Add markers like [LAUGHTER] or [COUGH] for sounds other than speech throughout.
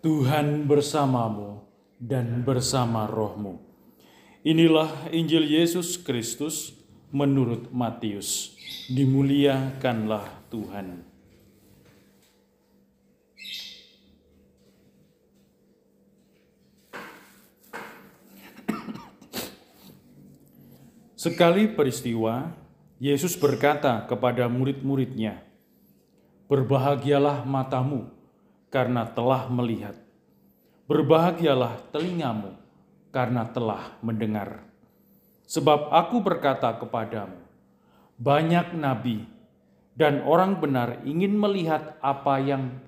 Tuhan bersamamu dan bersama rohmu. Inilah Injil Yesus Kristus menurut Matius. Dimuliakanlah Tuhan. Sekali peristiwa, Yesus berkata kepada murid-muridnya, "Berbahagialah matamu karena telah melihat, berbahagialah telingamu karena telah mendengar. Sebab Aku berkata kepadamu, banyak nabi dan orang benar ingin melihat apa yang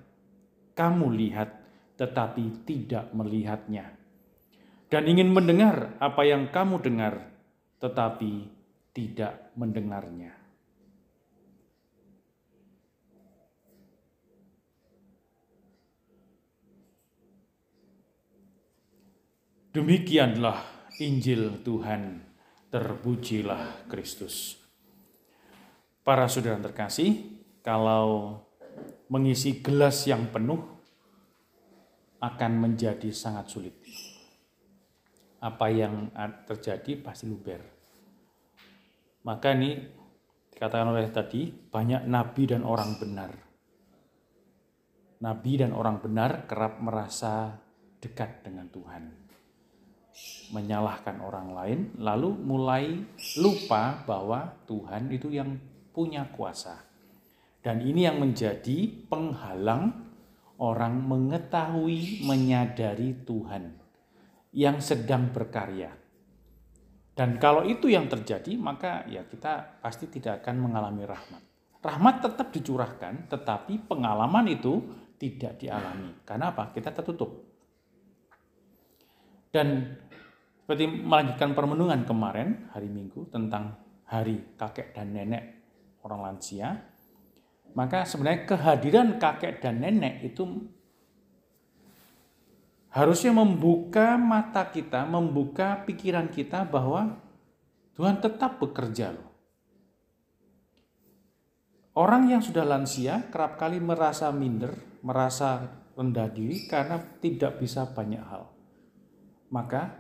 kamu lihat, tetapi tidak melihatnya, dan ingin mendengar apa yang kamu dengar." tetapi tidak mendengarnya. Demikianlah Injil Tuhan, terpujilah Kristus. Para saudara terkasih, kalau mengisi gelas yang penuh akan menjadi sangat sulit apa yang terjadi pasti luber. Maka ini dikatakan oleh tadi banyak nabi dan orang benar. Nabi dan orang benar kerap merasa dekat dengan Tuhan. Menyalahkan orang lain lalu mulai lupa bahwa Tuhan itu yang punya kuasa. Dan ini yang menjadi penghalang orang mengetahui, menyadari Tuhan yang sedang berkarya. Dan kalau itu yang terjadi, maka ya kita pasti tidak akan mengalami rahmat. Rahmat tetap dicurahkan, tetapi pengalaman itu tidak dialami. Karena apa? Kita tertutup. Dan seperti melanjutkan permenungan kemarin, hari Minggu, tentang hari kakek dan nenek orang lansia, maka sebenarnya kehadiran kakek dan nenek itu harusnya membuka mata kita, membuka pikiran kita bahwa Tuhan tetap bekerja loh. Orang yang sudah lansia kerap kali merasa minder, merasa rendah diri karena tidak bisa banyak hal. Maka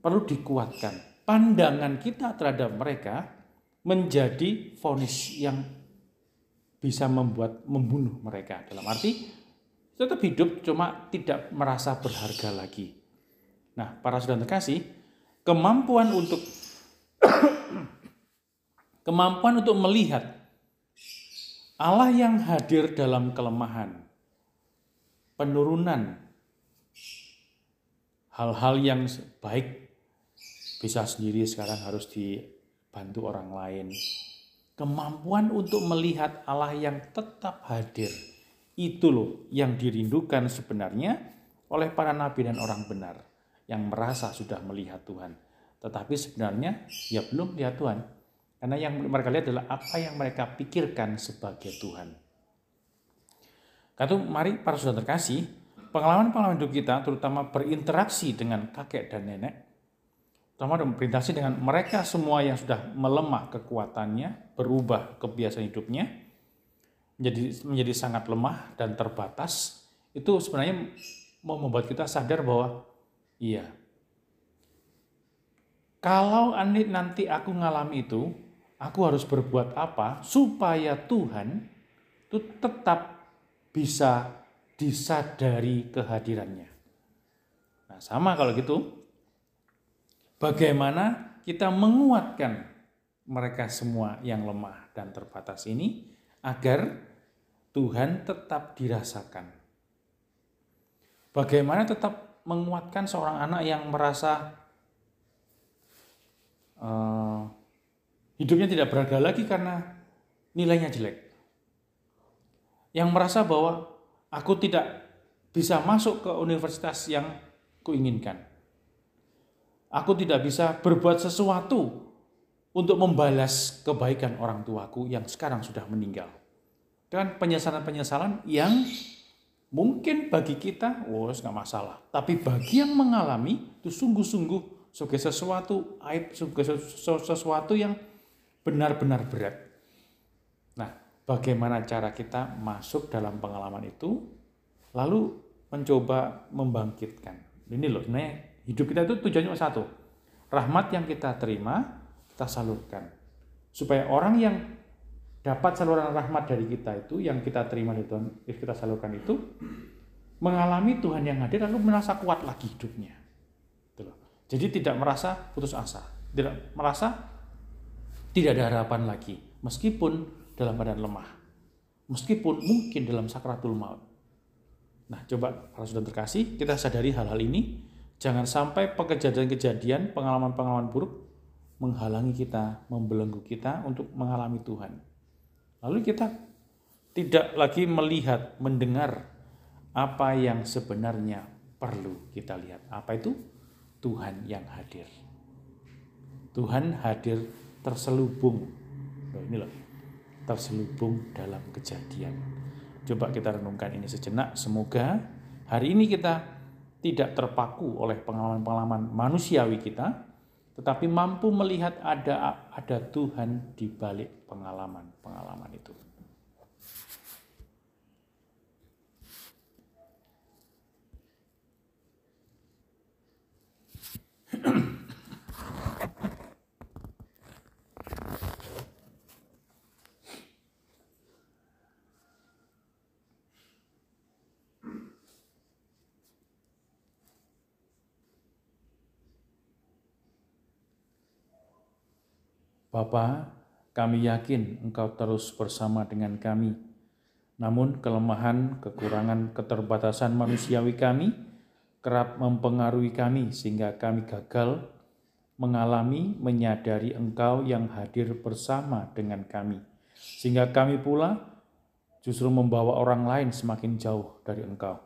perlu dikuatkan. Pandangan kita terhadap mereka menjadi vonis yang bisa membuat membunuh mereka. Dalam arti tetap hidup cuma tidak merasa berharga lagi. Nah, para saudara terkasih, kemampuan untuk [COUGHS] kemampuan untuk melihat Allah yang hadir dalam kelemahan, penurunan hal-hal yang baik bisa sendiri sekarang harus dibantu orang lain. Kemampuan untuk melihat Allah yang tetap hadir itu loh yang dirindukan sebenarnya oleh para nabi dan orang benar yang merasa sudah melihat Tuhan. Tetapi sebenarnya ya belum lihat Tuhan. Karena yang mereka lihat adalah apa yang mereka pikirkan sebagai Tuhan. Kata mari para saudara terkasih, pengalaman-pengalaman hidup kita terutama berinteraksi dengan kakek dan nenek, terutama berinteraksi dengan mereka semua yang sudah melemah kekuatannya, berubah kebiasaan hidupnya, menjadi menjadi sangat lemah dan terbatas itu sebenarnya mau membuat kita sadar bahwa iya. Kalau nanti aku ngalami itu aku harus berbuat apa supaya Tuhan itu tetap bisa disadari kehadirannya nah sama kalau gitu bagaimana kita menguatkan mereka semua yang lemah dan terbatas ini agar Tuhan tetap dirasakan. Bagaimana tetap menguatkan seorang anak yang merasa uh, hidupnya tidak berharga lagi karena nilainya jelek. Yang merasa bahwa aku tidak bisa masuk ke universitas yang kuinginkan. Aku tidak bisa berbuat sesuatu untuk membalas kebaikan orang tuaku yang sekarang sudah meninggal. Dengan penyesalan-penyesalan yang mungkin bagi kita, wah nggak masalah. Tapi bagi yang mengalami itu sungguh-sungguh sebagai sesuatu aib, sebagai sesuatu yang benar-benar berat. Nah, bagaimana cara kita masuk dalam pengalaman itu, lalu mencoba membangkitkan. Ini loh, sebenarnya hidup kita itu tujuannya satu. Rahmat yang kita terima, kita salurkan. Supaya orang yang dapat saluran rahmat dari kita itu, yang kita terima dari Tuhan, kita salurkan itu, mengalami Tuhan yang hadir lalu merasa kuat lagi hidupnya. Gitu Jadi tidak merasa putus asa, tidak merasa tidak ada harapan lagi, meskipun dalam badan lemah, meskipun mungkin dalam sakratul maut. Nah, coba para sudah terkasih, kita sadari hal-hal ini. Jangan sampai kejadian-kejadian, pengalaman-pengalaman buruk menghalangi kita, membelenggu kita untuk mengalami Tuhan. Lalu kita tidak lagi melihat, mendengar apa yang sebenarnya perlu kita lihat. Apa itu? Tuhan yang hadir. Tuhan hadir terselubung. Ini loh, terselubung dalam kejadian. Coba kita renungkan ini sejenak. Semoga hari ini kita tidak terpaku oleh pengalaman-pengalaman manusiawi kita, tetapi mampu melihat ada ada Tuhan di balik pengalaman-pengalaman itu. Bapa, kami yakin Engkau terus bersama dengan kami. Namun kelemahan, kekurangan, keterbatasan manusiawi kami kerap mempengaruhi kami sehingga kami gagal mengalami, menyadari Engkau yang hadir bersama dengan kami. Sehingga kami pula justru membawa orang lain semakin jauh dari Engkau.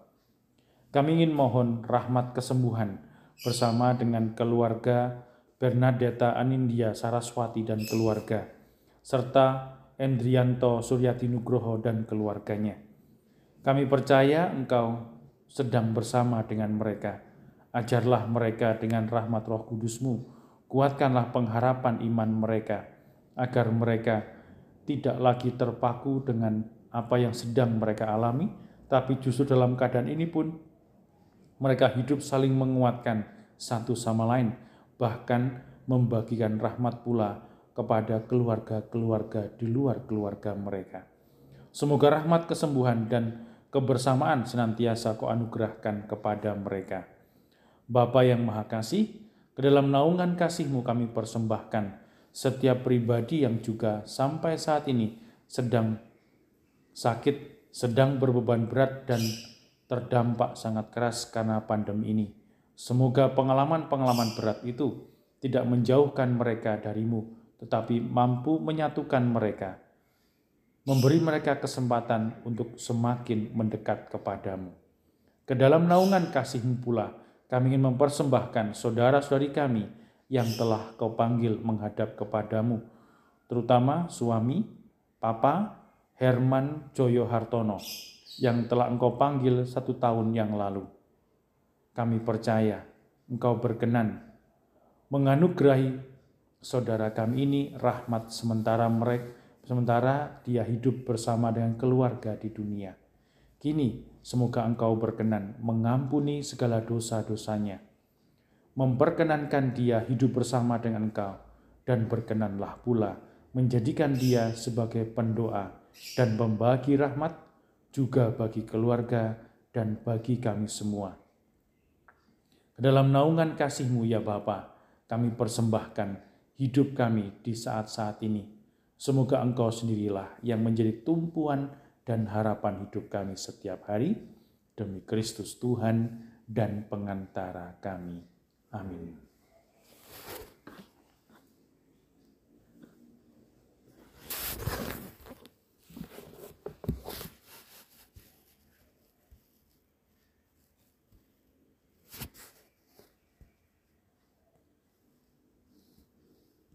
Kami ingin mohon rahmat kesembuhan bersama dengan keluarga, Bernadetta Anindya Saraswati dan keluarga, serta Endrianto Suryati Nugroho dan keluarganya. Kami percaya Engkau sedang bersama dengan mereka. Ajarlah mereka dengan rahmat roh kudusmu. Kuatkanlah pengharapan iman mereka, agar mereka tidak lagi terpaku dengan apa yang sedang mereka alami, tapi justru dalam keadaan ini pun mereka hidup saling menguatkan satu sama lain, bahkan membagikan rahmat pula kepada keluarga-keluarga di luar keluarga mereka. Semoga rahmat kesembuhan dan kebersamaan senantiasa kau anugerahkan kepada mereka. Bapa yang Maha Kasih, ke dalam naungan kasihmu kami persembahkan setiap pribadi yang juga sampai saat ini sedang sakit, sedang berbeban berat dan terdampak sangat keras karena pandemi ini. Semoga pengalaman-pengalaman berat itu tidak menjauhkan mereka darimu, tetapi mampu menyatukan mereka, memberi mereka kesempatan untuk semakin mendekat kepadamu. Ke dalam naungan kasihmu pula, kami ingin mempersembahkan saudara-saudari kami yang telah kau panggil menghadap kepadamu, terutama suami, papa, Herman Joyo Hartono, yang telah engkau panggil satu tahun yang lalu kami percaya Engkau berkenan menganugerahi saudara kami ini rahmat sementara mereka sementara dia hidup bersama dengan keluarga di dunia. Kini semoga Engkau berkenan mengampuni segala dosa-dosanya, memperkenankan dia hidup bersama dengan Engkau, dan berkenanlah pula menjadikan dia sebagai pendoa dan pembagi rahmat juga bagi keluarga dan bagi kami semua dalam naungan kasih-Mu ya Bapa, kami persembahkan hidup kami di saat-saat ini. Semoga Engkau sendirilah yang menjadi tumpuan dan harapan hidup kami setiap hari demi Kristus Tuhan dan pengantara kami. Amin.